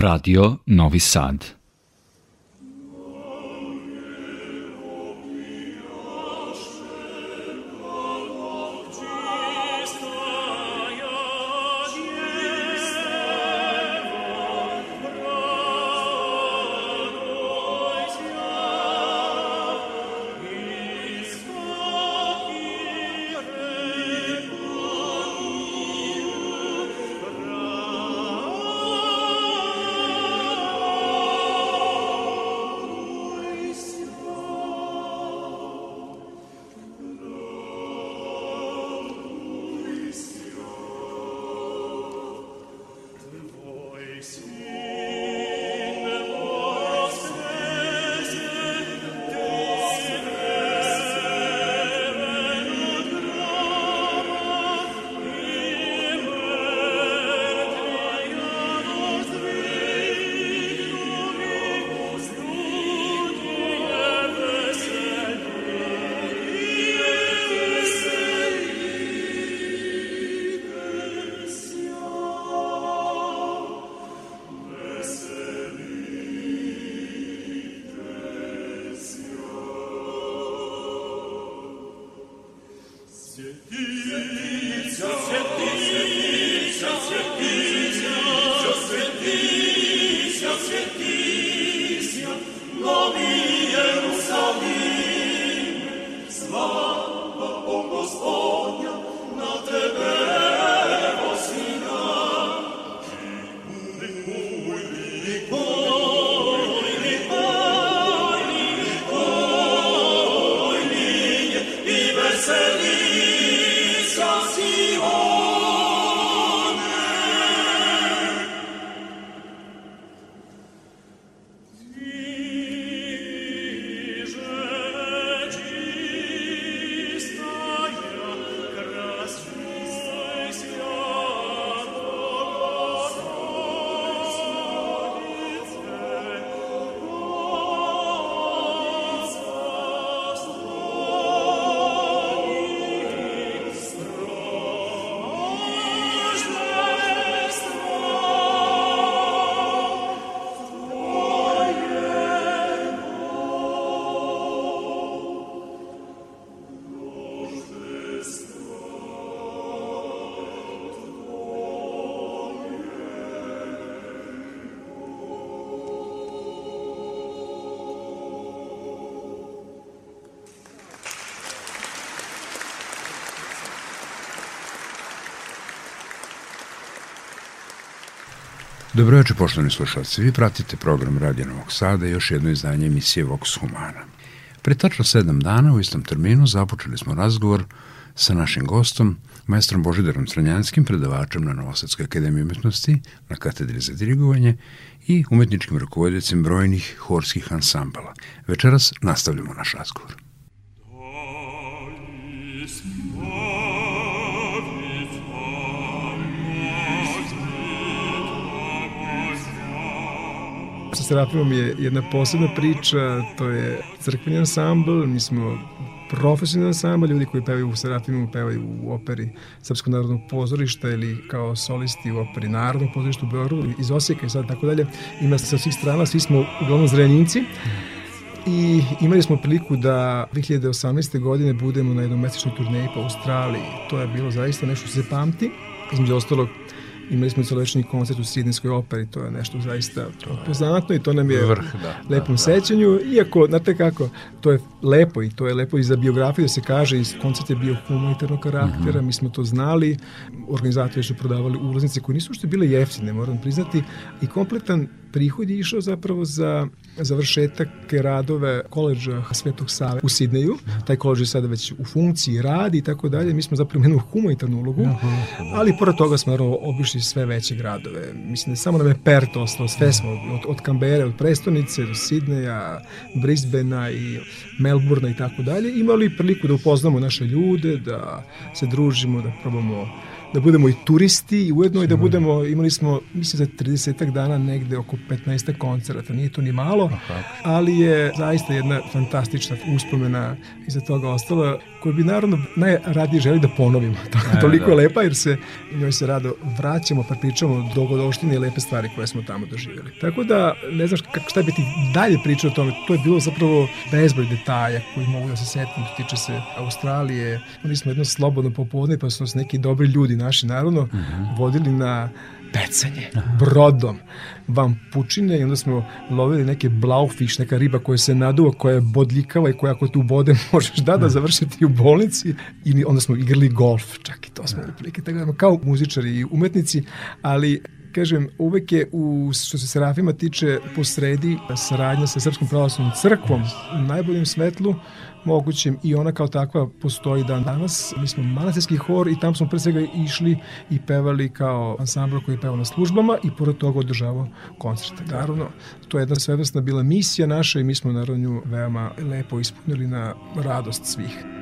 Radio Novi Sad. Dobro večer, poštovani slušalci. Vi pratite program Radija Novog Sada i još jedno izdanje emisije Vox Humana. Pre tačno sedam dana u istom terminu započeli smo razgovor sa našim gostom, majstrom Božidarom Stranjanskim, predavačem na Novosadskoj akademiji umetnosti, na katedri za dirigovanje i umetničkim rukovodicem brojnih horskih ansambala. Večeras nastavljamo naš razgovor. Serafimom je jedna posebna priča, to je crkveni ansambl, mi smo profesionalni ansambl, ljudi koji pevaju u Serafimom pevaju u operi Srpskog narodnog pozorišta ili kao solisti u operi Narodnog pozorišta u Beogradu, iz Osijeka i sad tako dalje. Ima sa svih strana, svi smo uglavnom zrenjinci i imali smo priliku da 2018. godine budemo na jednom mesečnoj turneji po Australiji. To je bilo zaista nešto što se pamti. Između ostalog, Imali smo celečni koncert u Sidnijskoj operi, to je nešto zaista poznatno i to nam je vrh, da, lepom da, sećanju, iako, znate kako, to je lepo i to je lepo i za biografiju da se kaže, koncert je bio humanitarnog karaktera, mm -hmm. mi smo to znali, organizatori su prodavali ulaznice koje nisu što bile jeftine, moram priznati, i kompletan prihod je išao zapravo za završetak radove koleđa Svetog Save u Sidneju. Taj koleđ je sada već u funkciji, radi i tako dalje. Mi smo zapravo imali humanitarnu ulogu, ali pored toga smo naravno obišli sve veće gradove. Mislim da samo nam je Perth ostalo, sve smo od, od Kambere, od prestonice do Sidneja, Brisbanea i Melbourna i tako dalje. Imali priliku da upoznamo naše ljude, da se družimo, da probamo da budemo i turisti i ujedno i da budemo, imali smo, mislim, za 30 dana negde oko 15 koncerata, nije to ni malo, ali je zaista jedna fantastična uspomena iza toga ostala koju bi naravno najradije želi da ponovimo. E, Toliko da. je lepa jer se njoj se rado vraćamo pa pričamo dogodoštine i lepe stvari koje smo tamo doživjeli. Tako da ne znaš kako, šta bi ti dalje pričao o tome. To je bilo zapravo bezbroj detalja koji mogu da se setim. Tiče se Australije. Oni smo jedno slobodno popodne pa su nas neki dobri ljudi naši naravno uh mhm. -huh. vodili na pecanje, brodom, vam pučine i onda smo lovili neke blaufiš, neka riba koja se naduva, koja je bodljikava i koja ako tu bode možeš da da završiti u bolnici. I onda smo igrali golf, čak i to smo prilike, tako da kao muzičari i umetnici, ali kažem, uvek je u, što se Serafima tiče posredi saradnja sa Srpskom pravoslavnom crkvom u najboljem svetlu mogućem i ona kao takva postoji dan danas. Mi smo manastirski hor i tamo smo pre svega išli i pevali kao ansambl koji je pevao na službama i pored toga održavao koncerte. Naravno, to je jedna svevrsna bila misija naša i mi smo naravno nju veoma lepo ispunili na radost svih.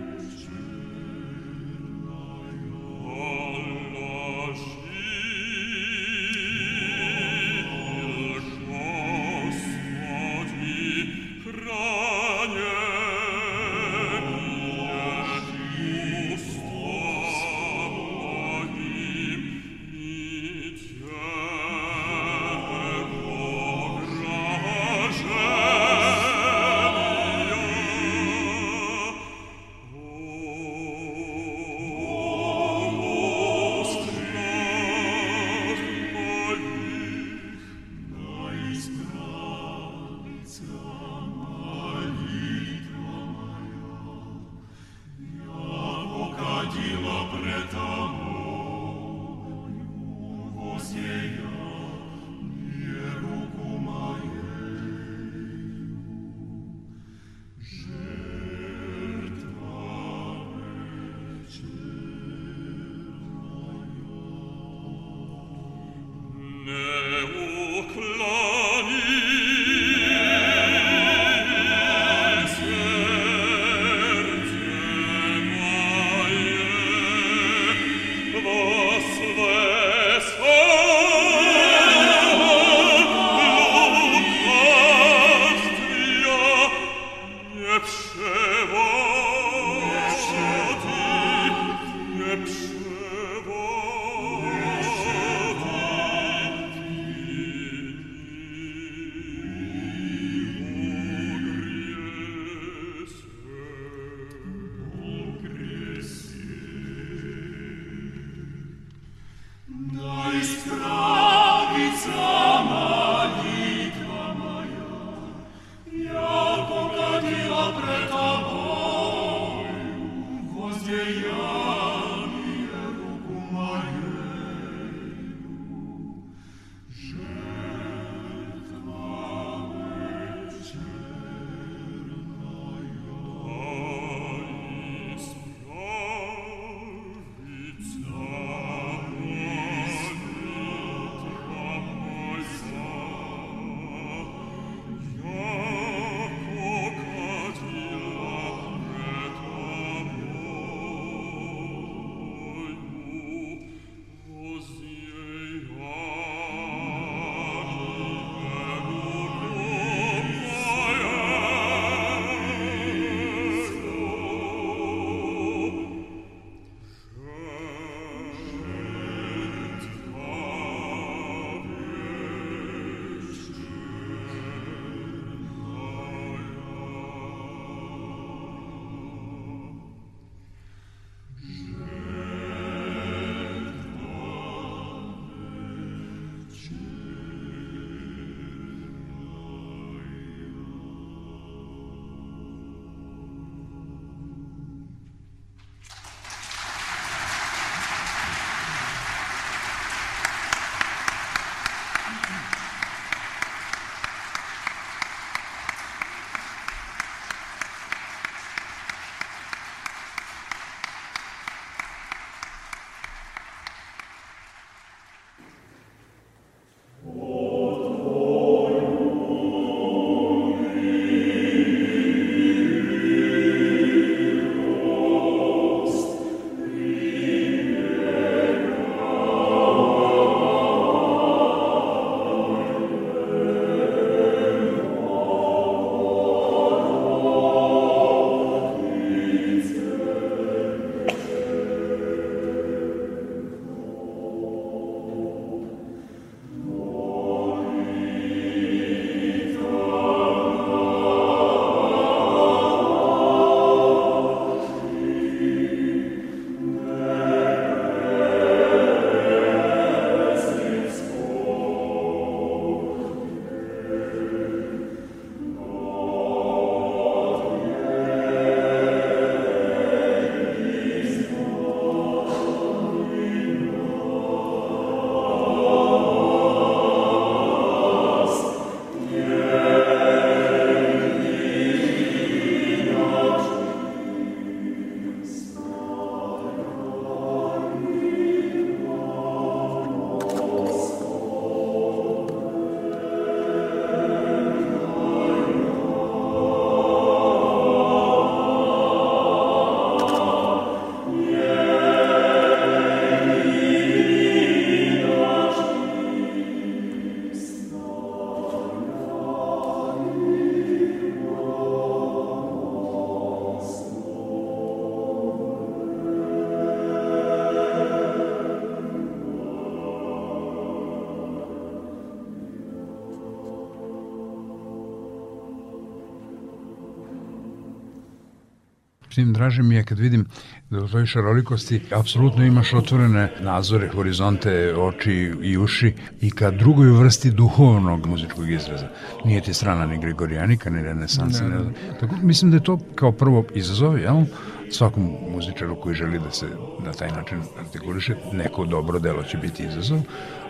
Tim draže mi je kad vidim da u tvojoj šarolikosti apsolutno imaš otvorene nazore, horizonte, oči i uši i ka drugoj vrsti duhovnog muzičkog izraza. Nije ti strana ni Gregorijanika, ni renesansa. Ne, ne. Tako, mislim da je to kao prvo izazov, jel? svakom muzičaru koji želi da se na taj način artikuliše, neko dobro delo će biti izazov,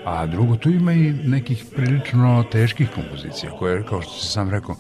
a drugo, tu ima i nekih prilično teških kompozicija, koje, kao što si sam rekao,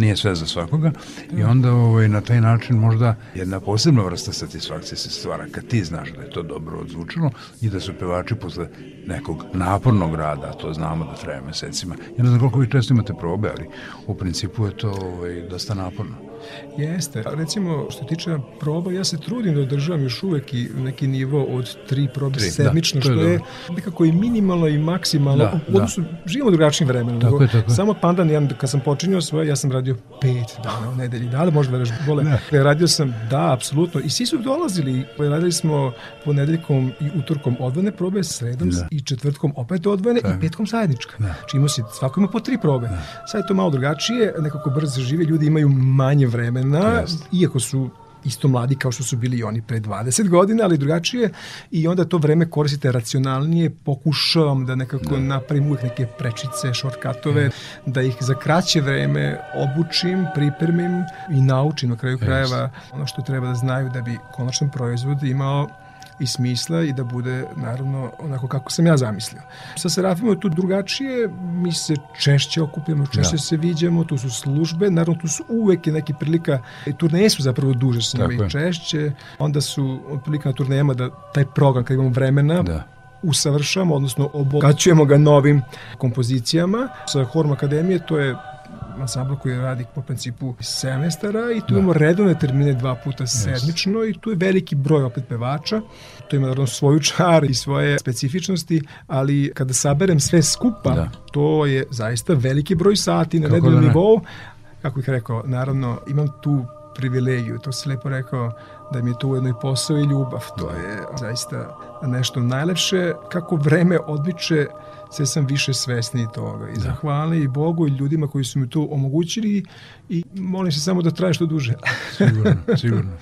nije sve za svakoga i onda ovaj, na taj način možda jedna posebna vrsta satisfakcije se stvara kad ti znaš da je to dobro odzvučilo i da su pevači posle nekog napornog rada, a to znamo da traje mesecima. Ja ne znam koliko vi često imate probe, ali u principu je to ovaj, dosta naporno. Jeste. Recimo, što tiče proba, ja se trudim da održavam još uvek i neki nivo od tri probe tri, da, sedmično, da, što je, je nekako i minimalno i maksimalno. Da, u odnosu, da. živimo u drugačijim vremenom. Tako je, tako je. Samo pandan, ja, kad sam počinio svoje, ja sam radio pet dana u nedelji. Da li možda veraš vole? Ne. Radio sam, da, apsolutno. I svi su dolazili. Radili smo ponedeljkom i utorkom odvojene probe, sredom da. i četvrtkom opet odvojene i petkom zajednička. Da. Znači imao si, svako ima po tri probe. Da. Sad je to malo drugačije, nekako brzo žive, ljudi imaju manje vremena, Just. iako su isto mladi kao što su bili i oni pre 20 godina, ali drugačije i onda to vreme koristite racionalnije, pokušavam da nekako da. napravim uvijek neke prečice, šortkatove, mm. da ih za kraće vreme obučim, pripremim i naučim na kraju krajeva ono što treba da znaju da bi konačan proizvod imao i smisla i da bude naravno onako kako sam ja zamislio. Sa Serafimom je tu drugačije, mi se češće okupljamo, češće da. se viđamo, tu su službe, naravno tu su uvek neke prilika, i turneje su zapravo duže s njima i češće, onda su prilika na turnejama da taj program kad imamo vremena, da usavršamo, odnosno obogaćujemo ga novim kompozicijama. Sa Horm Akademije to je ansambl koji radi po principu semestara i tu da. imamo redovne termine dva puta sedmično yes. i tu je veliki broj opet pevača. To ima naravno svoju čar i svoje specifičnosti, ali kada saberem sve skupa, da. to je zaista veliki broj sati na nedeljnom da nivou. Kako bih rekao, naravno imam tu privilegiju, to se lepo rekao, da mi je to ujedno i posao i ljubav. To je zaista nešto najlepše. Kako vreme odmiče, sve sam više svesni toga i da. zahvali i Bogu i ljudima koji su mi to omogućili i molim se samo da traje što duže. sigurno, sigurno.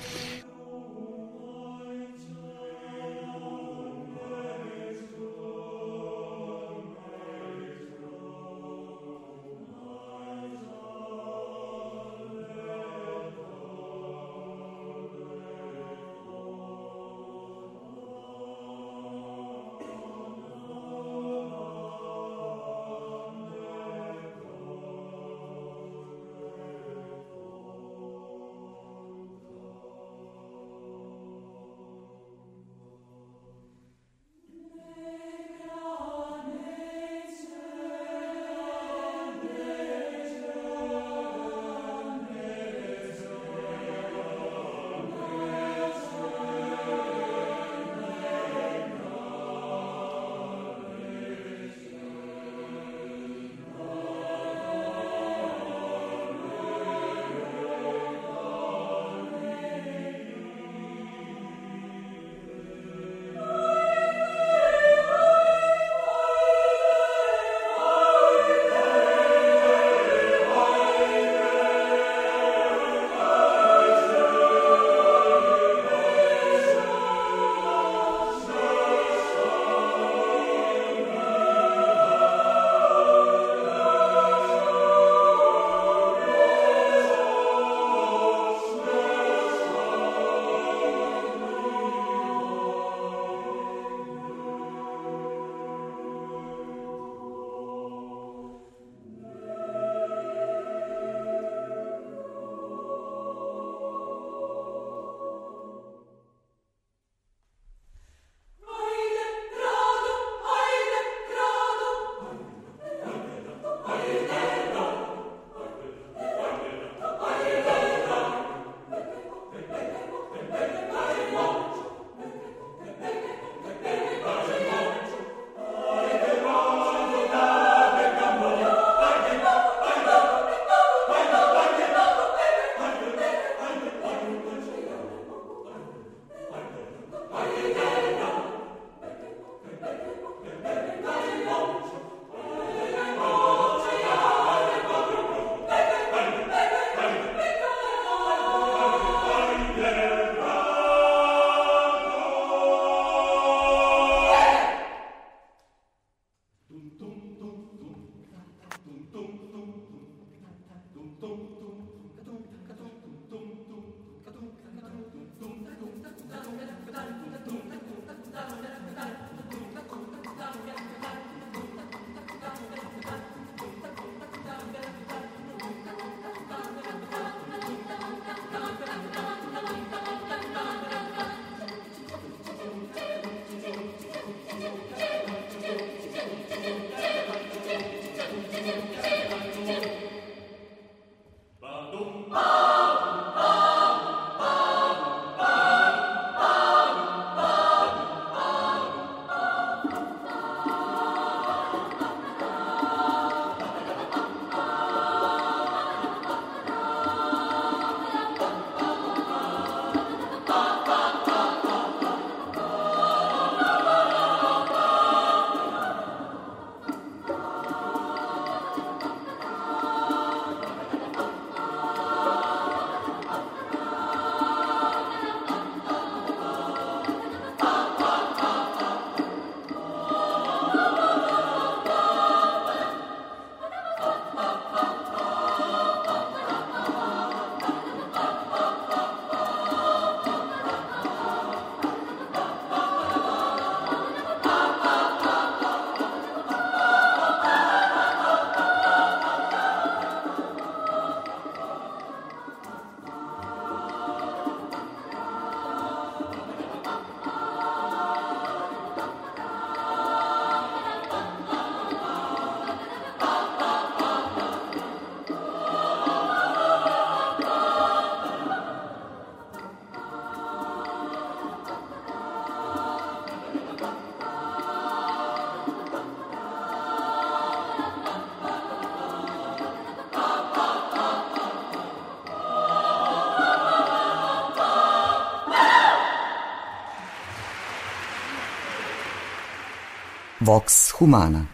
Vox Humana.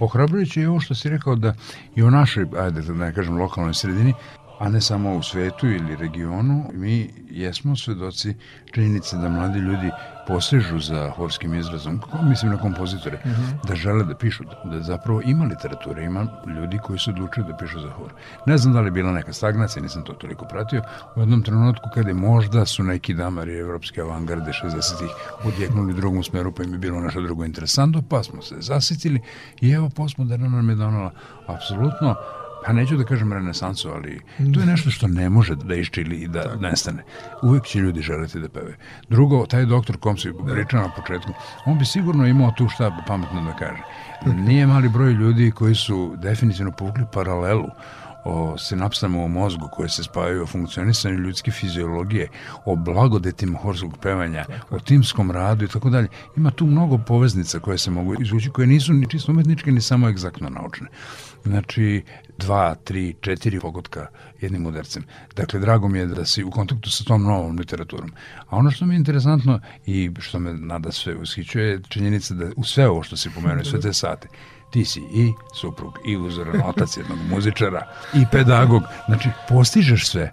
Ohrabrujuće je ovo što si rekao da i u našoj, ajde da ne kažem, lokalnoj sredini a ne samo u svetu ili regionu, mi jesmo svedoci činjenice da mladi ljudi posežu za horskim izrazom, mislim na kompozitore, mhm. -huh. da žele da pišu, da zapravo ima literature, ima ljudi koji se odlučuju da pišu za hor. Ne znam da li je bila neka stagnacija, nisam to toliko pratio, u jednom trenutku kada je možda su neki damari evropske avangarde 60-ih odjeknuli u drugom smeru, pa im je bilo nešto drugo interesantno, pa smo se zasitili i evo postmoderna nam je donala apsolutno pa neću da kažem renesansu, ali to je nešto što ne može da iščili i da Tako. nestane. Uvek će ljudi želeti da peve. Drugo, taj doktor kom si pričao na početku, on bi sigurno imao tu šta pametno da kaže. Nije mali broj ljudi koji su definitivno povukli paralelu o sinapsama u mozgu koje se spajaju o funkcionisanju ljudske fiziologije, o blagodetima horskog pevanja, o timskom radu i tako dalje. Ima tu mnogo poveznica koje se mogu izvući, koje nisu ni čisto umetničke, ni samo egzaktno naučne. Znači, dva, tri, četiri pogotka jednim udarcem. Dakle, drago mi je da si u kontaktu sa tom novom literaturom. A ono što mi je interesantno i što me nada sve ushićuje je činjenica da u sve ovo što si pomenuo, sve te sate, ti si i suprug, i uzoran otac jednog muzičara, i pedagog. Znači, postižeš sve.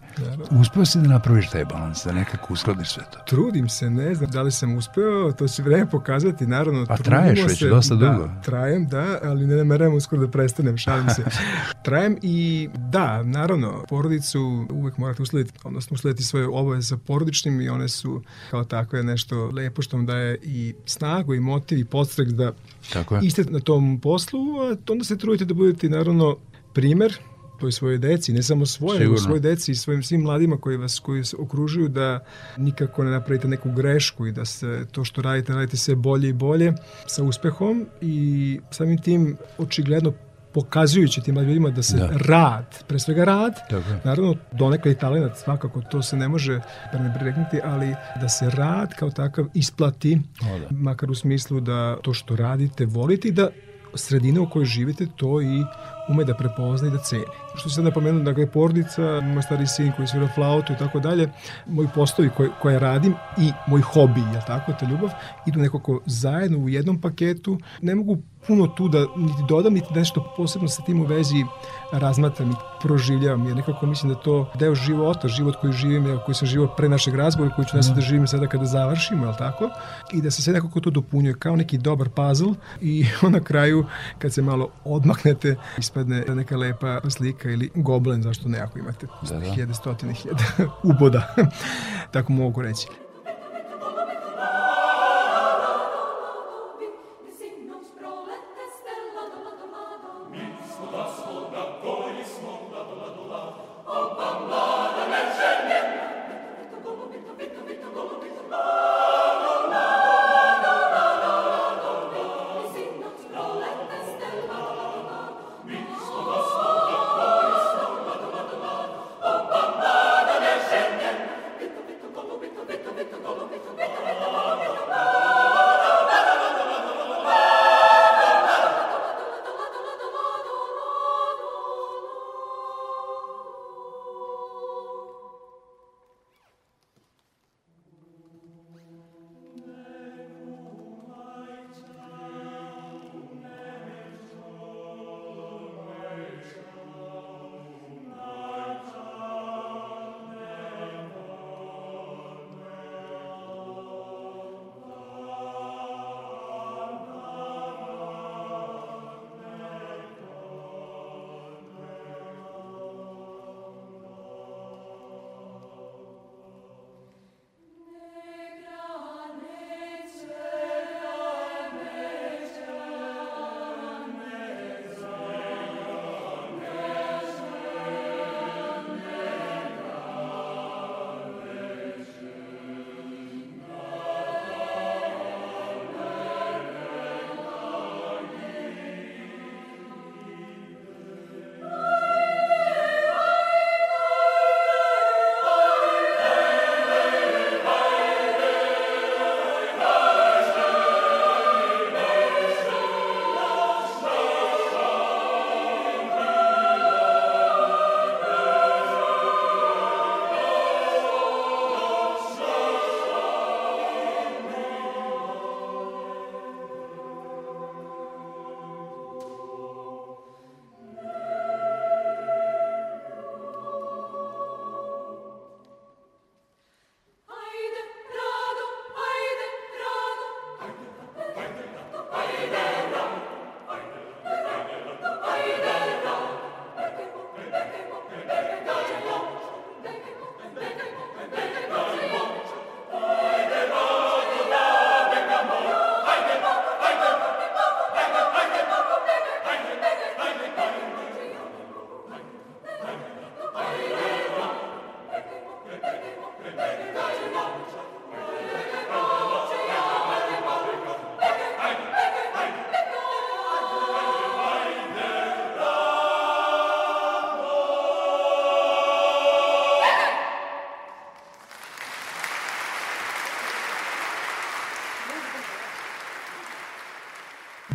Uspeo si da napraviš taj balans, da nekako uskladiš sve to. Trudim se, ne znam da li sam uspeo, to će vreme pokazati, naravno. Pa traješ već se, dosta da, dugo. Trajem, da, ali ne nameram uskoro da prestanem, šalim se. trajem i da, naravno, porodicu uvek morate uslediti, odnosno uslediti svoje obaveze sa porodičnim i one su kao takve nešto lepo što vam daje i snagu i motiv i podstrek da Tako je. Iste na tom poslu, a onda se trudite da budete naravno primer toj svoje deci, ne samo svoje, nego svoje deci i svojim svim mladima koji vas koji se okružuju da nikako ne napravite neku grešku i da se to što radite, radite sve bolje i bolje sa uspehom i samim tim očigledno pokazujući tim ljudima da se da. rad, pre svega rad, Tako. naravno donekle i talent, svakako to se ne može prenebregnuti, ali da se rad kao takav isplati, o, da. makar u smislu da to što radite, volite i da sredina u kojoj živite to i ume da prepozna i da ceni. Što se sad napomenuo, dakle, porodica, moj stari sin koji svira flautu i tako dalje, moji postovi koje, koje radim i moj hobi, je tako, ta ljubav, idu nekako zajedno u jednom paketu. Ne mogu puno tu da niti dodam, niti nešto posebno sa tim u vezi razmatram i proživljavam, jer nekako mislim da to deo života, život koji živim, koji sam živao pre našeg razgovora, koji ću nas da živim sada kada završimo, je tako? I da se sve nekako to dopunjuje kao neki dobar puzzle i na kraju, kad se malo odmaknete, ispadne neka lepa slika ili goblen, zašto ne, ako imate da, da. hiljade, stotine hiljada uboda, tako mogu reći.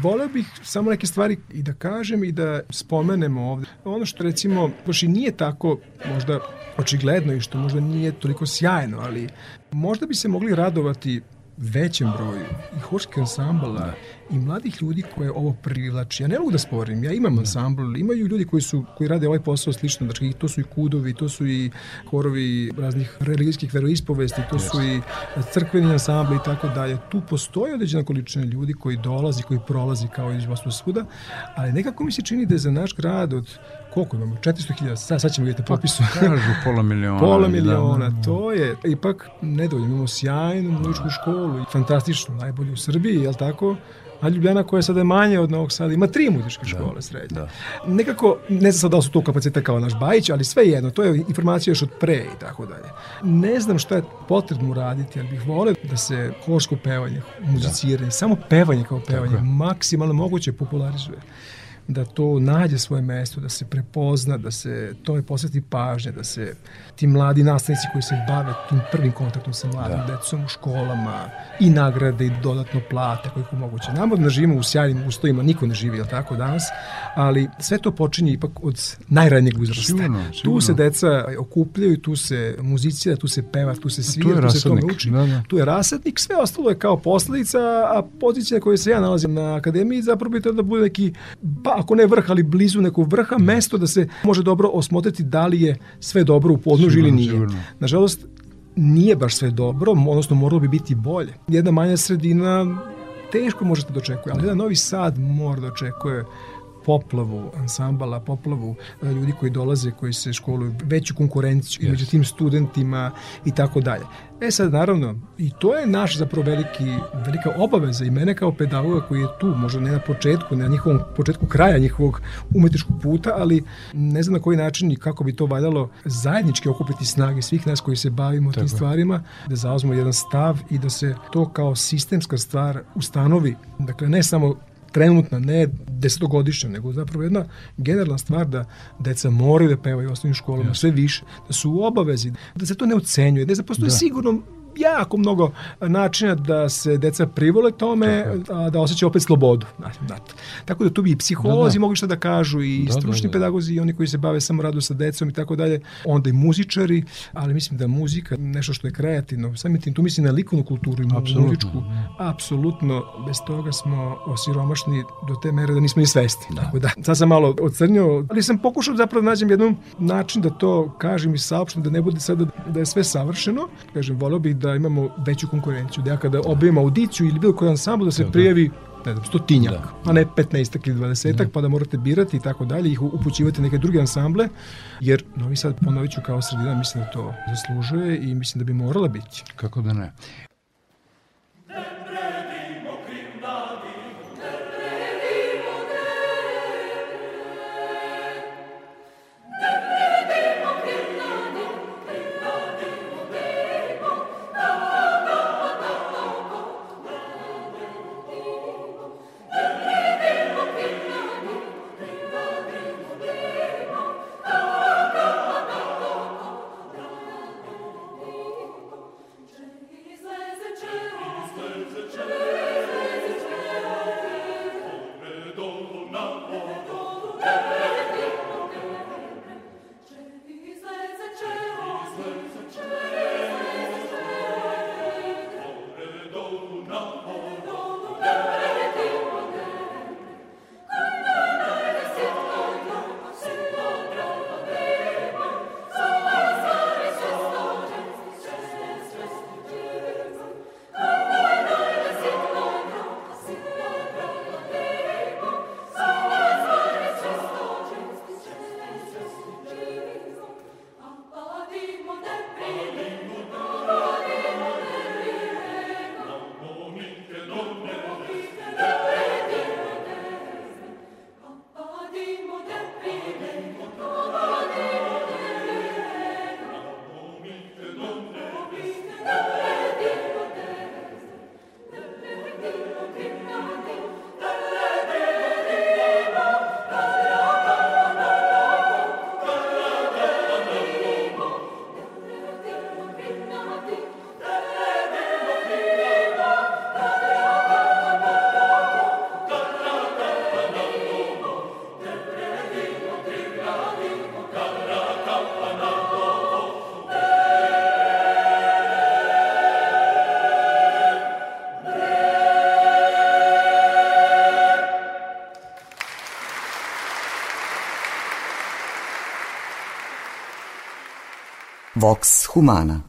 Voleo bih samo neke stvari i da kažem i da spomenemo ovde. Ono što recimo, baš i nije tako možda očigledno i što možda nije toliko sjajno, ali možda bi se mogli radovati većem broju i horskih ansambala da. i mladih ljudi koje ovo privlači. Ja ne mogu da sporim, ja imam da. ansambl, imaju ljudi koji su koji rade ovaj posao slično, znači to su i kudovi, to su i horovi raznih religijskih veroispovesti, to su i crkveni ansambli i tako dalje. Tu postoji određena količina ljudi koji dolazi, koji prolazi kao iz vas svuda, ali nekako mi se čini da je za naš grad od koliko imamo? 400.000, sad, sad ćemo vidjeti na popisu. Pa, kažu pola miliona. pola miliona, da, to je ipak nedovoljno. Imamo sjajnu muzičku školu, fantastičnu, najbolju u Srbiji, je li tako? A Ljubljana koja sada je manje od Novog Sada ima tri muzičke da, škole srednje. Da. Nekako, ne znam sad da li su to kapacitete kao naš Bajić, ali sve jedno, to je informacija još od pre i tako dalje. Ne znam šta je potrebno uraditi, ali bih volio da se horsko pevanje, muziciranje, da. samo pevanje kao pevanje, maksimalno moguće popularizuje da to nađe svoje mesto, da se prepozna, da se tome posveti pažnje, da se ti mladi nastavnici koji se bave tim prvim kontaktom sa mladim da. decom u školama i nagrade i dodatno plate koliko moguće. Nama da živimo u sjajnim uslovima, niko ne živi, jel tako, danas, ali sve to počinje ipak od najranjeg uzrasta. Sigurno, sigurno. Tu se deca okupljaju, tu se muzicira, tu se peva, tu se svira, tu, tu se tome uči. Da, da. Tu je rasadnik, sve ostalo je kao posledica, a pozicija koju se ja nalazim na akademiji zapravo bi da bude neki, pa ako ne vrh, ali blizu nekog vrha, mesto da se može dobro osmotriti da li je sve dobro u podnožju ili nije. Sigurno. Nažalost, nije baš sve dobro, odnosno moralo bi biti bolje. Jedna manja sredina teško možete da očekuje, ali jedan Novi Sad mora da očekuje poplavu ansambala, poplavu e, ljudi koji dolaze, koji se školuju, veću konkurenciju yes. među tim studentima i tako dalje. E sad, naravno, i to je naš zapravo veliki, velika obaveza i mene kao pedagoga koji je tu, možda ne na početku, ne na njihovom početku kraja njihovog umetničkog puta, ali ne znam na koji način i kako bi to valjalo zajednički okupiti snage svih nas koji se bavimo Tako. tim stvarima, da zauzmo jedan stav i da se to kao sistemska stvar ustanovi. Dakle, ne samo trenutna, ne desetogodišnja, nego zapravo jedna generalna stvar da deca moraju da pevaju u osnovnim školama, sve više, da su u obavezi, da se to ne ocenjuje, da postoji da. sigurno jako mnogo načina da se deca privole tome, a da osjećaju opet slobodu. Tako da tu bi i psiholozi da, da. mogli šta da kažu i da, stručni da, da. pedagozi i oni koji se bave samo radu sa decom i tako dalje, onda i muzičari, ali mislim da muzika nešto što je kreativno, samim tim tu mislim na likovnu kulturu i muzičku, apsolutno bez toga smo osiromašni do te mere da nismo ni svesti. Da. Tako da, sad sam malo ocrnio, ali sam pokušao zapravo da nađem jedan način da to kažem i saopštim, da ne bude sada da je sve savršeno. Kažem, volio bih da da imamo veću konkurenciju. Da ja kada objavim audiciju ili bilo koji ansambl da se da, prijavi ne znam, stotinjak, da, a ne 15 ili 20 da. pa da morate birati i tako dalje, ih upućivati neke druge ansamble, jer Novi Sad ponovit ću kao sredina, mislim da to zaslužuje i mislim da bi morala biti. Kako da ne? Vox Humana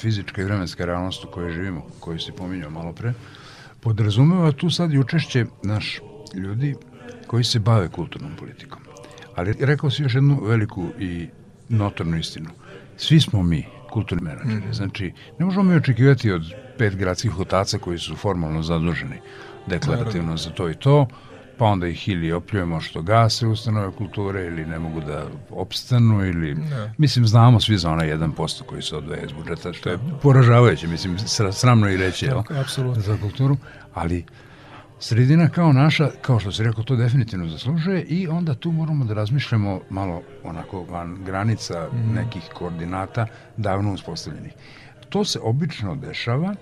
fizička i vremenska realnost u kojoj živimo, koju si pominjao malo pre, podrazumeva tu sad i učešće naš ljudi koji se bave kulturnom politikom. Ali rekao si još jednu veliku i notornu istinu. Svi smo mi kulturni menadžeri. Mm. Znači, ne možemo mi očekivati od pet gradskih otaca koji su formalno zaduženi deklarativno za to i to, pa onda ih ili opljujemo što gase ustanove kulture ili ne mogu da opstanu ili, ne. mislim, znamo svi za onaj 1% koji se odvaja iz budžeta, što je poražavajuće, mislim, sramno i reći, jel? Apsolutno. Za kulturu, ali sredina kao naša, kao što se rekao, to definitivno zaslužuje i onda tu moramo da razmišljamo malo onako van granica mm. nekih koordinata davno uspostavljenih. To se obično dešava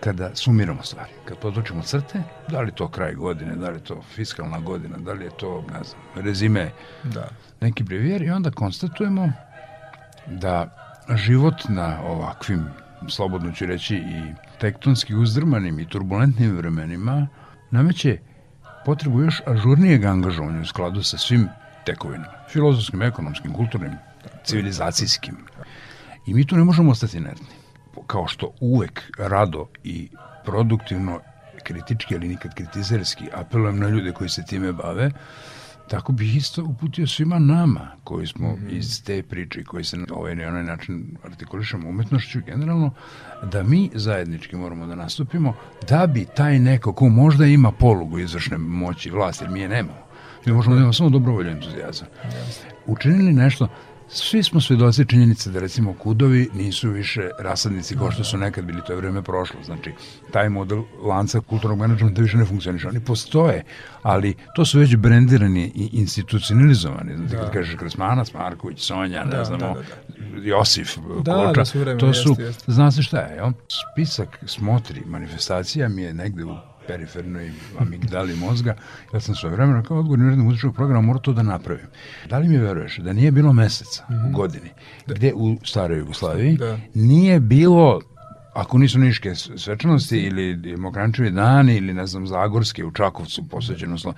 kada sumiramo stvari, kad podločimo crte, da li to kraj godine, da li to fiskalna godina, da li je to, ne znam, rezime, da. neki brevijer i onda konstatujemo da život na ovakvim, slobodno ću reći, i tektonski uzdrmanim i turbulentnim vremenima nameće potrebu još ažurnijeg angažovanja u skladu sa svim tekovinama, filozofskim, ekonomskim, kulturnim, civilizacijskim. I mi tu ne možemo ostati inertni kao što uvek rado i produktivno kritički, ali nikad kritizerski, apelujem na ljude koji se time bave, tako bih isto uputio svima nama koji smo mm -hmm. iz te priče koji se na ovaj ili onaj način artikulišemo umetnošću generalno, da mi zajednički moramo da nastupimo da bi taj neko ko možda ima polugu izvršne moći vlasti, jer mi je nemamo, mi možemo da imamo samo dobrovolju entuzijazam, učinili nešto Svi smo svedoci činjenice da recimo kudovi nisu više rasadnici kao što su nekad bili, to je vreme prošlo. Znači, taj model lanca kulturnog menadžmenta više ne funkcioniše. Oni postoje, ali to su već brendirani i institucionalizovani. Znači, da. kad kažeš Kresmanac, Marković, Sonja, ne da, znamo, da, da, da. Josif, da, Koča, da, su vreme, to su, jeste, jeste. zna se šta je, jel? Spisak smotri manifestacija mi je negde u perifernoj amigdali mozga, ja sam sve vremena kao odgovorni urednik muzičkog programa morao to da napravim. Da li mi veruješ da nije bilo meseca mm -hmm. u mhm. godini da. gde u staroj Jugoslaviji da. nije bilo ako nisu niške svečanosti ili Mokrančevi dani ili ne znam Zagorske u Čakovcu posveđeno slovo,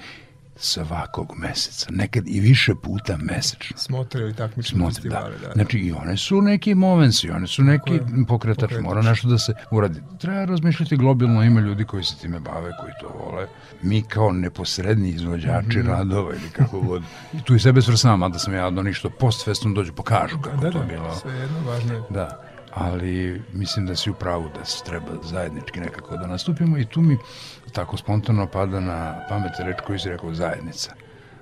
svakog meseca, nekad i više puta mesečno. Smotre ili takmične festivale. Da. da. Znači i one su neki momenci, one su neki pokretač, pokretač, mora nešto da se uradi. Treba razmišljati globalno, ima ljudi koji se time bave, koji to vole. Mi kao neposredni izvođači mm -hmm. radova ili kako god. I tu i sebe svrsavam, a da sam ja odno ništo post festom dođu pokažu kako da, to da, bilo. Sve jedno važno je. Da ali mislim da si u pravu da se treba zajednički nekako da nastupimo i tu mi tako spontano pada na pamet reč koju si rekao zajednica.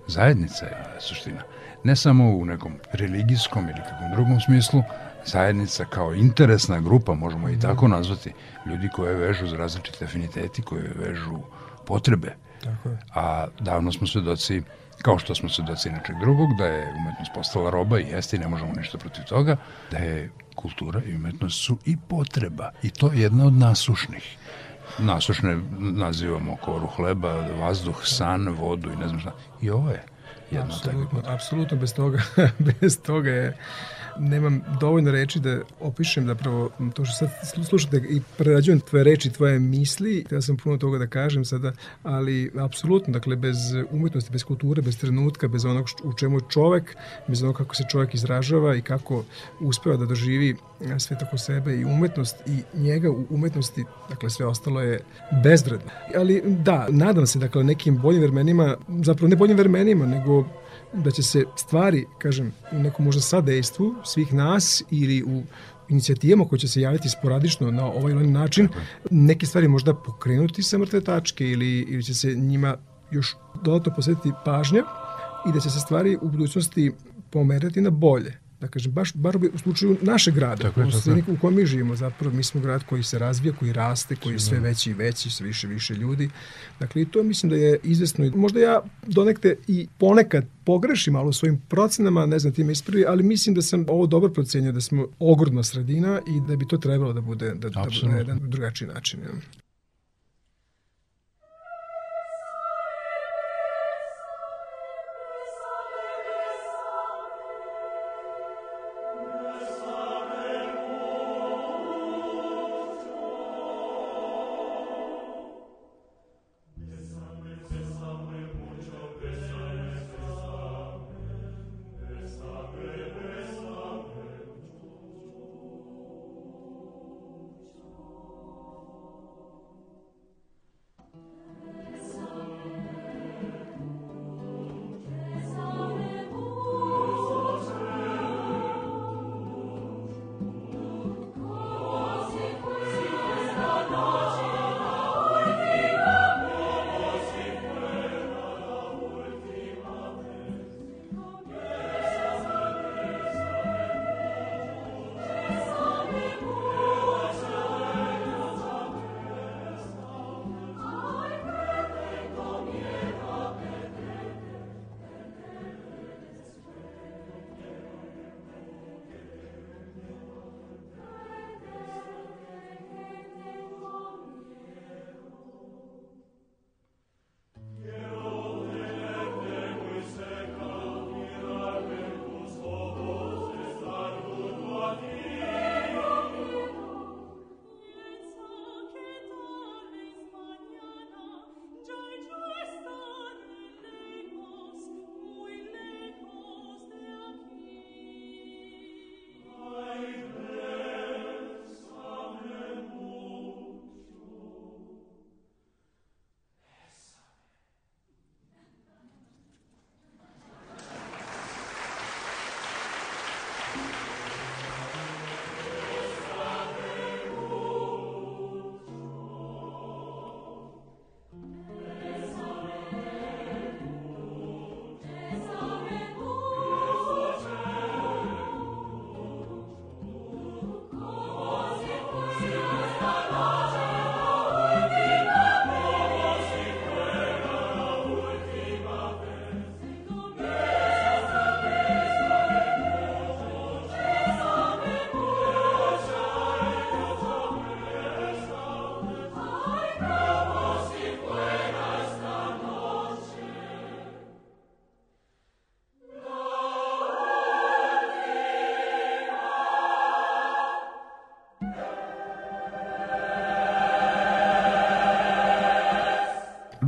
Zajednica je suština. Ne samo u nekom religijskom ili kakvom drugom smislu, zajednica kao interesna grupa, možemo i tako nazvati, ljudi koje vežu za različite afiniteti, koje vežu potrebe. Tako je. A davno smo svedoci kao što smo svedoci nečeg drugog, da je umetnost postala roba i jeste i ne možemo ništa protiv toga, da je kultura i umetnost su i potreba i to je jedna od nasušnih. Nasušne nazivamo koru hleba, vazduh, san, vodu i ne znam šta. I ovo je. jedno apsolutno, apsolutno bez toga, bez toga je nemam dovoljno reči da opišem zapravo to što sad slušate i prerađujem tvoje reči, tvoje misli, ja sam puno toga da kažem sada, ali apsolutno, dakle, bez umetnosti, bez kulture, bez trenutka, bez onog u čemu je čovek, bez onog kako se čovek izražava i kako uspeva da doživi sve tako sebe i umetnost i njega u umetnosti, dakle sve ostalo je bezvredno. Ali da, nadam se, dakle, nekim boljim vremenima, zapravo ne boljim vremenima, nego da će se stvari, kažem, u nekom možda sadejstvu svih nas ili u inicijativama koje će se javiti sporadično na ovaj ili način, neke stvari možda pokrenuti sa mrtve tačke ili, ili će se njima još dodatno posvetiti pažnja i da će se stvari u budućnosti pomerati na bolje da kažem, baš bar u slučaju našeg grada, tako je, tako u kojem mi živimo, zapravo mi smo grad koji se razvija, koji raste, koji je sve veći i veći, sve više više ljudi. Dakle, i to mislim da je izvesno. Možda ja donekte i ponekad pogrešim malo u svojim procenama, ne znam ti me ispravi, ali mislim da sam ovo dobro procenio, da smo ogromna sredina i da bi to trebalo da bude, da, da bude na jedan drugačiji način. Ja.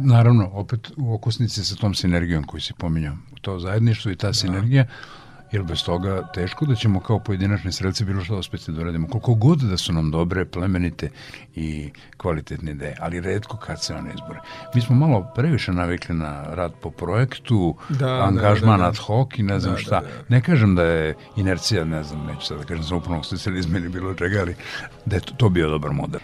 Naravno, opet u okusnici sa tom sinergijom koju si pominjao, to zajedništvo i ta da. sinergija, jer bez toga teško da ćemo kao pojedinačni strelci bilo što uspeti da uradimo. Koliko god da su nam dobre, plemenite i kvalitetne ideje, ali redko kad se one izbore. Mi smo malo previše navikli na rad po projektu, da, da angažman da, da, da. ad hoc i ne znam da, šta. Da, da. Ne kažem da je inercija, ne znam, neću sad da kažem sa upravnog specializma ili bilo čega, ali da je to, to bio dobar model.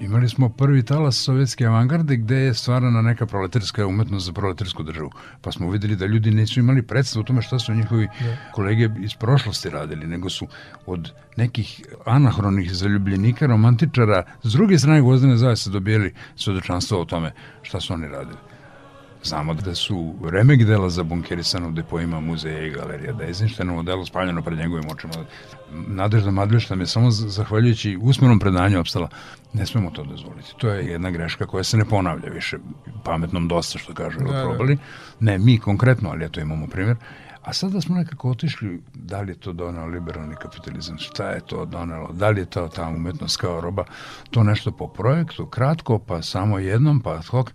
Imali smo prvi talas sovjetske avangarde gde je stvarana neka proletarska umetnost za proletarsku državu. Pa smo videli da ljudi nisu imali predstav o tome šta su njihovi ne. kolege iz prošlosti radili, nego su od nekih anahronih zaljubljenika, romantičara, s druge strane Gvozdene zavese dobijeli svedočanstvo o tome šta su oni radili. Znamo da su remek dela zabunkerisana u depoima muzeja i galerija, da je Eisensteinovo delo spaljeno pred njegovim očima. Nadežda Madlešta je samo zahvaljujući usmenom predanju opstala. Ne smemo to dozvoliti. To je jedna greška koja se ne ponavlja više. Pametnom dosta, što kažu, da, probali. Ne, mi konkretno, ali eto imamo primjer. A sada smo nekako otišli, da li je to donao liberalni kapitalizam, šta je to donelo, da li je to ta umetnost kao roba, to nešto po projektu, kratko, pa samo jednom, pa ad hoc,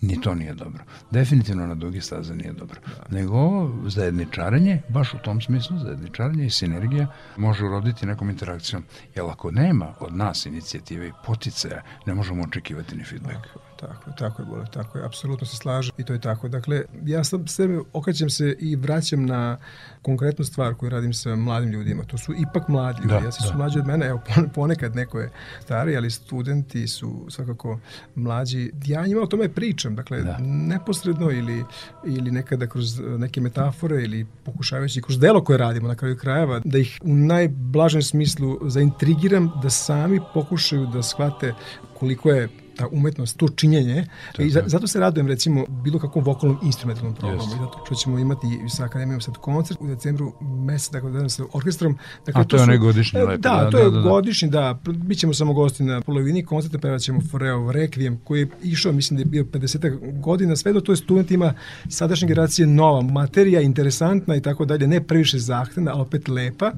ni to nije dobro. Definitivno na dugi staze nije dobro. Da. Nego zajedničarenje, baš u tom smislu, zajedničarenje i sinergija može uroditi nekom interakcijom. Jer ako nema od nas inicijative i poticaja, ne možemo očekivati ni feedback. Tako, tako je, bole, tako je, apsolutno se slažem i to je tako. Dakle, ja sam sebe okrećem se i vraćam na konkretnu stvar koju radim sa mladim ljudima. To su ipak mladi ljudi, da, ja su da. mlađi od mene, evo ponekad neko je stari, ali studenti su svakako mlađi. Ja njima o tome pričam, dakle, da. neposredno ili, ili nekada kroz neke metafore ili pokušavajući kroz delo koje radimo na kraju krajeva, da ih u najblažem smislu zaintrigiram da sami pokušaju da shvate koliko je ta umetnost, to činjenje. Tako. I zato se radujem recimo bilo kakvom vokalnom instrumentalnom programu. I zato što ćemo imati sa akademijom sad koncert u decembru mesec, dakle da sa orkestrom. Dakle, A to, to je onaj godišnji lepo. Da, da, to je da, da, da. godišnji, da. Bićemo samo gosti na polovini koncerta, pevat ćemo Foreo Requiem, koji je išao, mislim da je bio 50 godina, sve do to je studentima sadašnje generacije nova materija, interesantna i tako dalje, ne previše zahtevna, ali opet lepa.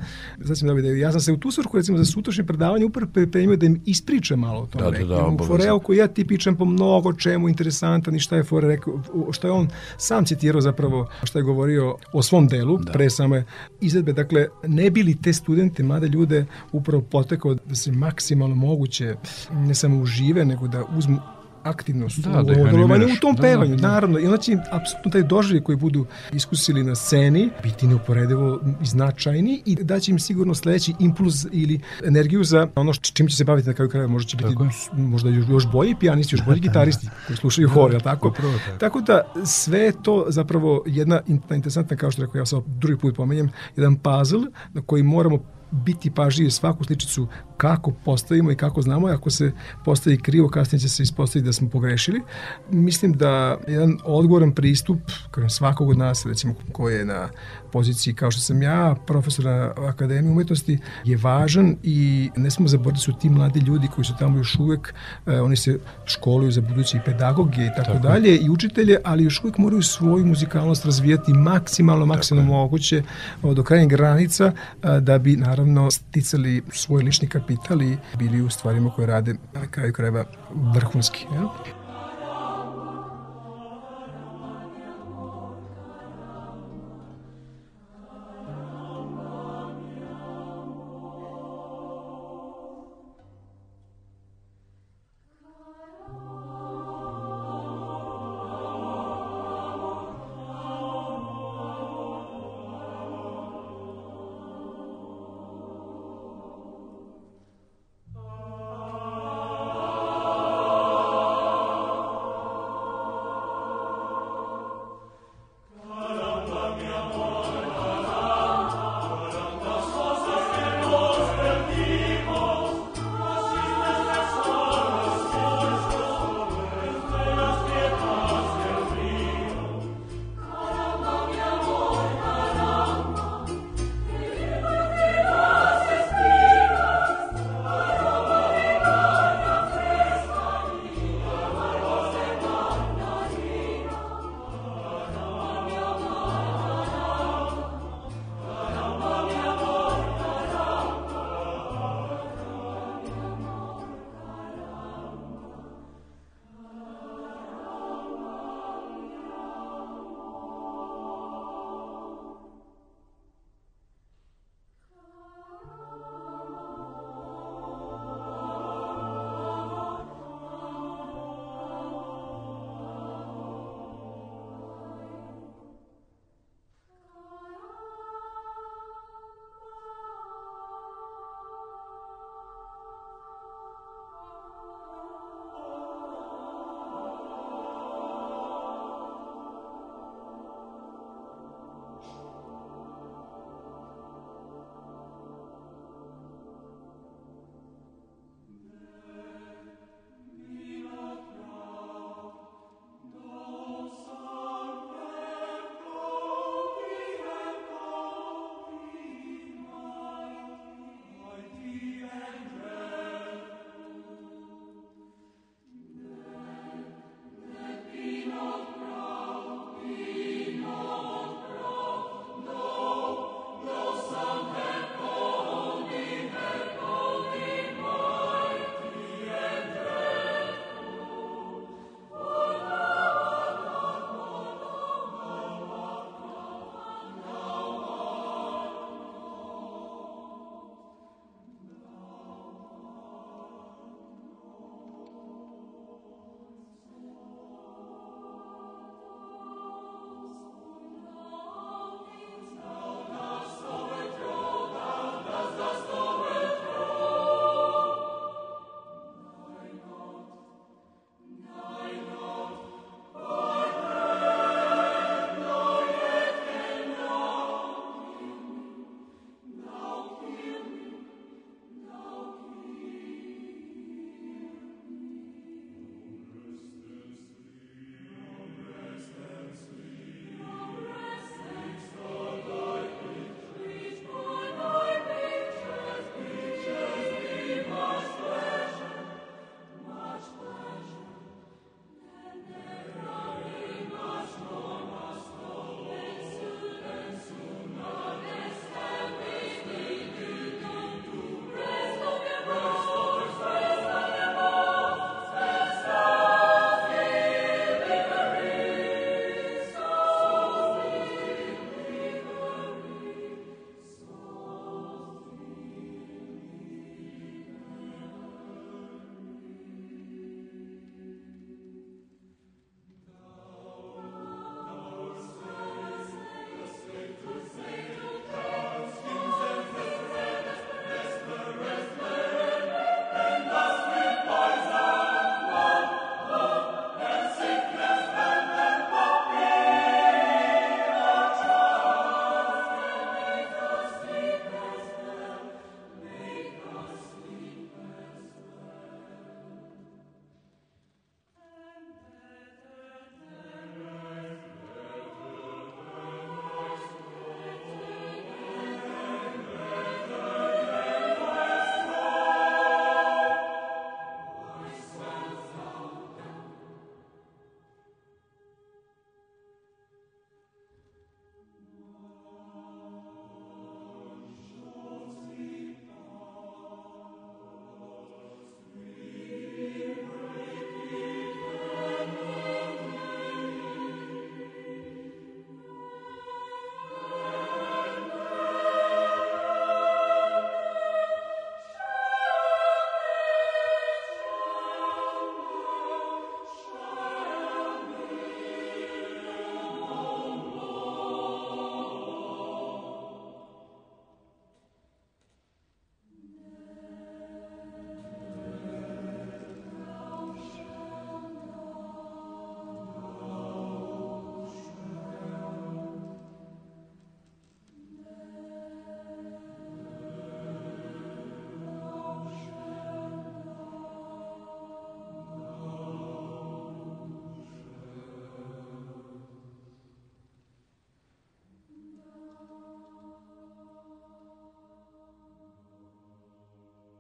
Sam da ja sam se u tu svrhu, recimo, za sutrašnje predavanje upravo pripremio da im ispričam malo o tom da, da, da, Foreo koji ja tipičan po mnogo čemu interesantan i šta je Fore rekao, šta je on sam citirao zapravo, šta je govorio o svom delu da. pre same izvedbe. Dakle, ne bili te studente, mlade ljude upravo potekao da se maksimalno moguće ne samo užive, nego da uzmu aktivnost da, da u, tom da, pevanju, da, da. naravno. I onda će apsolutno taj doživlje koji budu iskusili na sceni biti neuporedivo značajni i da će im sigurno sledeći impuls ili energiju za ono čim će se baviti na kraju kraja. Možda će biti tako možda još, još bolji pijanisti, još bolji gitaristi koji slušaju hor, je tako? Upravo, tako? tako da sve to zapravo jedna interesantna, kao što rekao, ja sam drugi put pomenjem, jedan puzzle na koji moramo biti pažljivi svaku sličicu kako postavimo i kako znamo, ako se postavi krivo, kasnije će se ispostaviti da smo pogrešili. Mislim da jedan odgovoran pristup, kao svakog od nas, recimo ko je na poziciji kao što sam ja, profesora Akademije umetnosti, je važan i ne smo zaboraviti da su ti mladi ljudi koji su tamo još uvek, eh, oni se školuju za buduće i pedagoge i tako, tako dalje i učitelje, ali još uvek moraju svoju muzikalnost razvijati maksimalno, maksimalno moguće do krajnjeg granica eh, da bi naravno sticali svoj lični kapital i bili u stvarima koje rade na kraju krajeva vrhunski. Ja?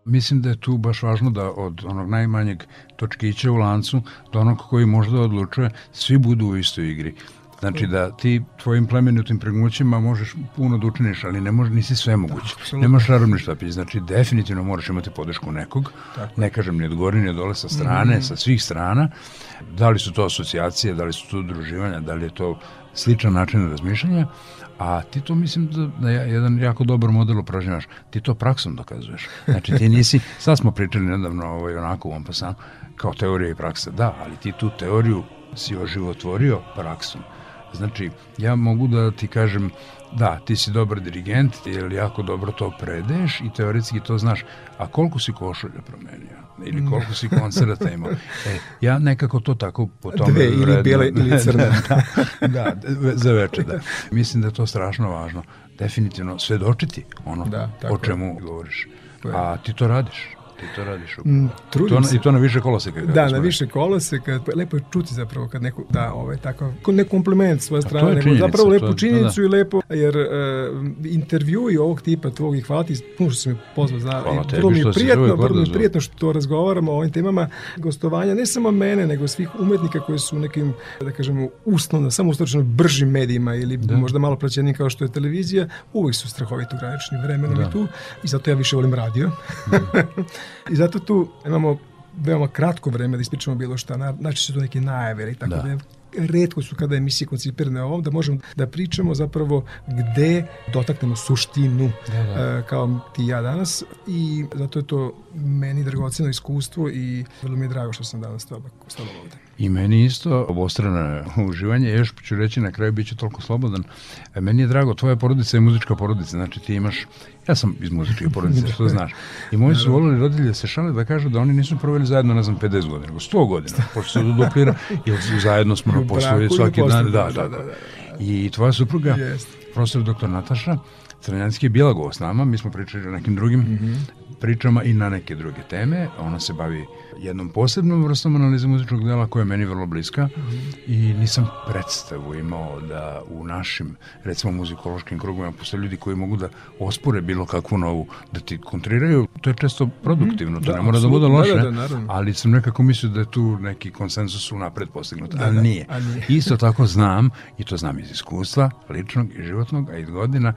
Mislim da je tu baš važno da od onog najmanjeg točkića u lancu do onog koji možda odlučuje, svi budu u istoj igri. Znači da ti tvojim plemenitim pregnućima možeš puno da učiniš, ali ne može, nisi sve moguće. Da, Nemaš čarobni štapić, znači definitivno moraš imati podršku nekog, Tako. ne kažem ni od gore ni od dole sa strane, mm -hmm. sa svih strana. Da li su to asocijacije, da li su to udruživanja, da li je to sličan način razmišljanja, a ti to mislim da, da je jedan jako dobar model upražnjavaš. Ti to praksom dokazuješ. Znači ti nisi, sad smo pričali nedavno ovaj, onako u Ompasanu, kao teorija i praksa. Da, ali ti tu teoriju si oživotvorio praksom. Znači, ja mogu da ti kažem, da, ti si dobar dirigent, jer jako dobro to predeš i teoretski to znaš, a koliko si košulja promenio? Ili koliko si koncerta imao? E, ja nekako to tako po tome... Dve, ili vredno, bijele, ili crne. da, da, za veče, da. Mislim da je to strašno važno. Definitivno svedočiti ono da, o čemu govoriš. A ti to radiš ti to radiš upravo. Mm, trudim to, se. I to na više koloseka. Da, na više koloseka. Lepo je čuti zapravo kad neko da ovaj, tako, ne kompliment svoje strane, nego zapravo lepu činjenicu da, da. i lepo, jer uh, intervju i ovog tipa tvog i hvala ti, puno što si me pozvao, zna, hvala tebi, vrlo mi je prijatno, vrlo mi je prijatno što razgovaramo o ovim temama gostovanja, ne samo mene, nego svih umetnika koji su u nekim, da kažemo, uslovno, samo ustočno bržim medijima ili da. možda malo praćenim kao što je televizija, uvijek su strahovito granični vremenom da. i tu i zato ja više volim radio. Mm. I zato tu imamo veoma kratko vreme da ispričamo bilo šta, znači su to neke najave ili tako da, da redko su kada emisije koncipirane ovom, da možemo da pričamo zapravo gde dotaknemo suštinu da, da. Uh, kao ti ja danas i zato je to meni dragoceno iskustvo i vrlo mi je drago što sam danas s tobom ovde. I meni isto obostrano uživanje, još ću reći na kraju bit ću toliko slobodan. E, meni je drago, tvoja porodica je muzička porodica, znači ti imaš, ja sam iz muzičke porodice, što znaš. I moji su volili roditelje se šale da kažu da oni nisu proveli zajedno, ne znam, 50 godina, nego 100 godina, pošto se duplira, jer zajedno smo na poslu svaki dan. Da, da, da. I tvoja supruga, profesor doktor Nataša, Crnjanski je bila gost nama, mi smo pričali o nekim drugim mm -hmm. pričama i na neke druge teme. Ona se bavi jednom posebnom vrstom analize muzičnog dela koja je meni vrlo bliska mm -hmm. i nisam predstavu imao da u našim, recimo muzikološkim krugovima postoje ljudi koji mogu da ospore bilo kakvu novu, da ti kontriraju, to je često produktivno, mm -hmm. to da, ne mora da bude loše, da, da, da, ali sam nekako mislio da je tu neki konsensus unapred postignut, da, ali da, nije. A nije. Isto tako znam, i to znam iz iskustva, ličnog i životnog, a i godina,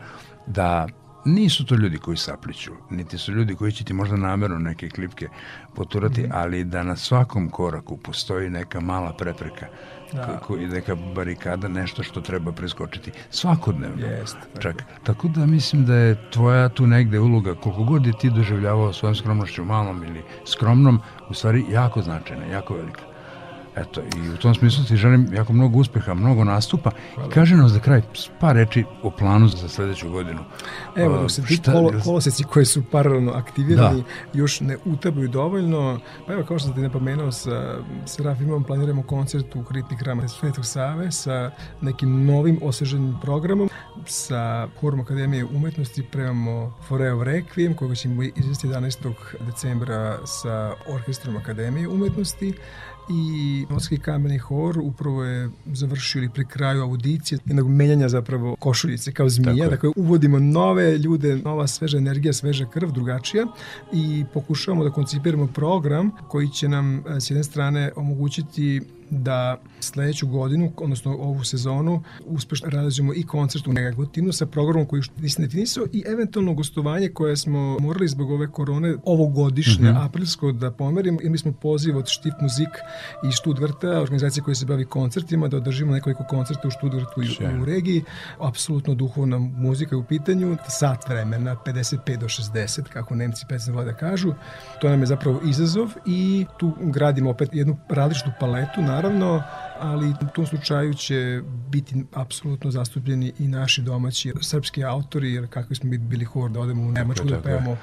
da nisu to ljudi koji sapliću, niti su ljudi koji će ti možda namerno neke klipke poturati, mm -hmm. ali da na svakom koraku postoji neka mala prepreka da. i neka barikada, nešto što treba preskočiti svakodnevno. Jest, čak. Tako da mislim da je tvoja tu negde uloga, koliko god je ti doživljavao svojom skromnošću malom ili skromnom, u stvari jako značajna, jako velika. Eto, i u tom smislu ti želim jako mnogo uspeha, mnogo nastupa. Hvala. Kaže nas za kraj par reči o planu za sledeću godinu. Evo, dok se ti kolo, koloseci koji su paralelno aktivirani da. još ne utabuju dovoljno, pa evo, kao što sam ti napomenuo, sa Serafimom planiramo koncert u Kritni hrama Svetog Save sa nekim novim osveženim programom. Sa Horom Akademije umetnosti premamo Foreo Requiem, koga ćemo izvesti 11. decembra sa Orkestrom Akademije umetnosti i Morski kameni hor upravo je završio ili pri kraju audicije jednog menjanja zapravo košuljice kao zmija, dakle uvodimo nove ljude, nova sveža energija, sveža krv, drugačija i pokušavamo da koncipiramo program koji će nam eh, s jedne strane omogućiti da sledeću godinu, odnosno ovu sezonu, uspešno realizujemo i koncert u Negotinu sa programom koji nisam definisao i eventualno gostovanje koje smo morali zbog ove korone ovogodišnje, mm -hmm. aprilsko, da pomerimo. Imali smo poziv od Štif Muzik i Stuttgarta, organizacije koja se bavi koncertima, da održimo nekoliko koncerta u Stuttgartu i u regiji. Apsolutno duhovna muzika je u pitanju, sat vremena, 55 do 60, kako Nemci pesne vole da kažu. To nam je zapravo izazov i tu gradimo opet jednu različitu paletu, na naravno, ali u tom slučaju će biti apsolutno zastupljeni i naši domaći srpski autori, jer kakvi smo bili hor da odemo u Nemačku da pevamo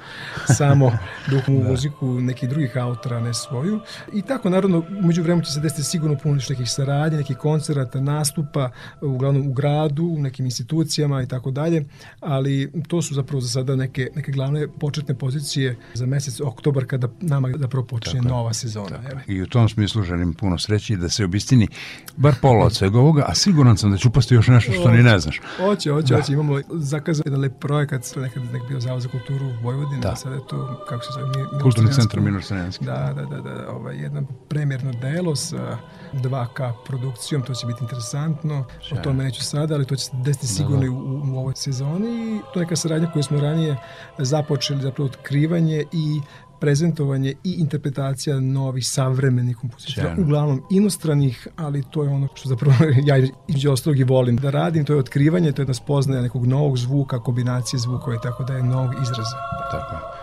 samo duhovnu da. muziku nekih drugih autora, ne svoju. I tako, naravno, među vremenu će se desiti sigurno puno nekih saradnje, nekih koncerata, nastupa, uglavnom u gradu, u nekim institucijama i tako dalje, ali to su zapravo za sada neke, neke glavne početne pozicije za mesec oktobar kada nama zapravo počne nova sezona. Tako. I u tom smislu želim puno sreće i da da se obistini bar pola od svega ovoga, a siguran sam da će upasti još nešto što ni ne znaš. Hoće, hoće, da. hoće. Imamo zakazan jedan lep projekat, to nekad nek bio Zavod za kulturu u Vojvodini, da. sada je to, kako se zove, Kulturni centar Minor Srnjanski. Da, da, da, da, ovaj, jedno premjerno delo sa 2K produkcijom, to će biti interesantno, o tome neću sada, ali to će se desiti da, sigurno da, da. U, u ovoj sezoni i to je neka saradnja koju smo ranije započeli, zapravo otkrivanje i prezentovanje i interpretacija novih savremenih kompozitora, uglavnom inostranih, ali to je ono što zapravo ja između ostalog i volim da radim, to je otkrivanje, to je jedna spoznaja nekog novog zvuka, kombinacije zvukova i tako da je novog izraza. Tako je.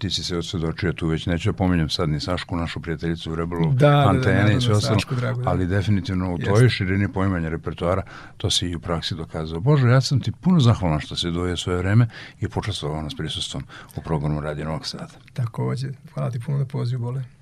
Ti si se osvedočio tu već, neću da pominjem sad ni Sašku, našu prijateljicu u Rebelu, da, antene da, da, i sve ostalo, da. ali definitivno u tvojoj širini poimanja repertoara to si i u praksi dokazao. Bože, ja sam ti puno zahvalan što se doje svoje vreme i počastovao nas prisustvom u programu Radio Novog Sada. Takođe, hvala ti puno na pozivu, Bole.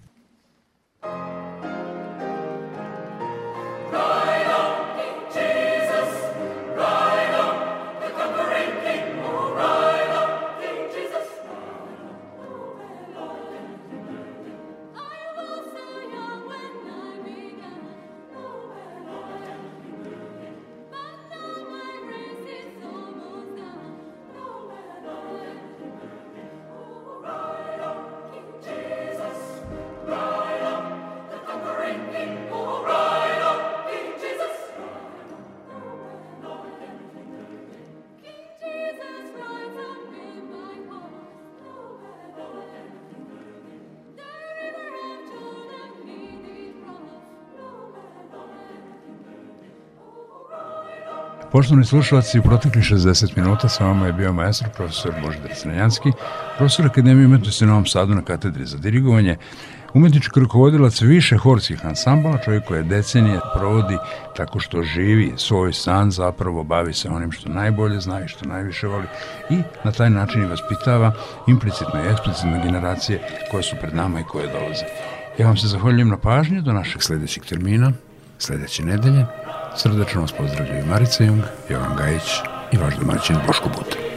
Poštovni slušalci, u proteklih 60 minuta sa vama je bio maestro profesor Božidar Crnjanski, profesor Akademije umetnosti u Novom Sadu na katedri za dirigovanje, umetnički rukovodilac više horskih ansambala, čovjek koji decenije provodi tako što živi svoj san, zapravo bavi se onim što najbolje zna i što najviše voli i na taj način i vaspitava implicitno i eksplicitno generacije koje su pred nama i koje dolaze. Ja vam se zahvaljujem na pažnju do našeg sledećeg termina, sledeće nedelje, Srdačno vas pozdravljaju Marica Jung, Jovan Gajić i vaš domaćin Boško Buta.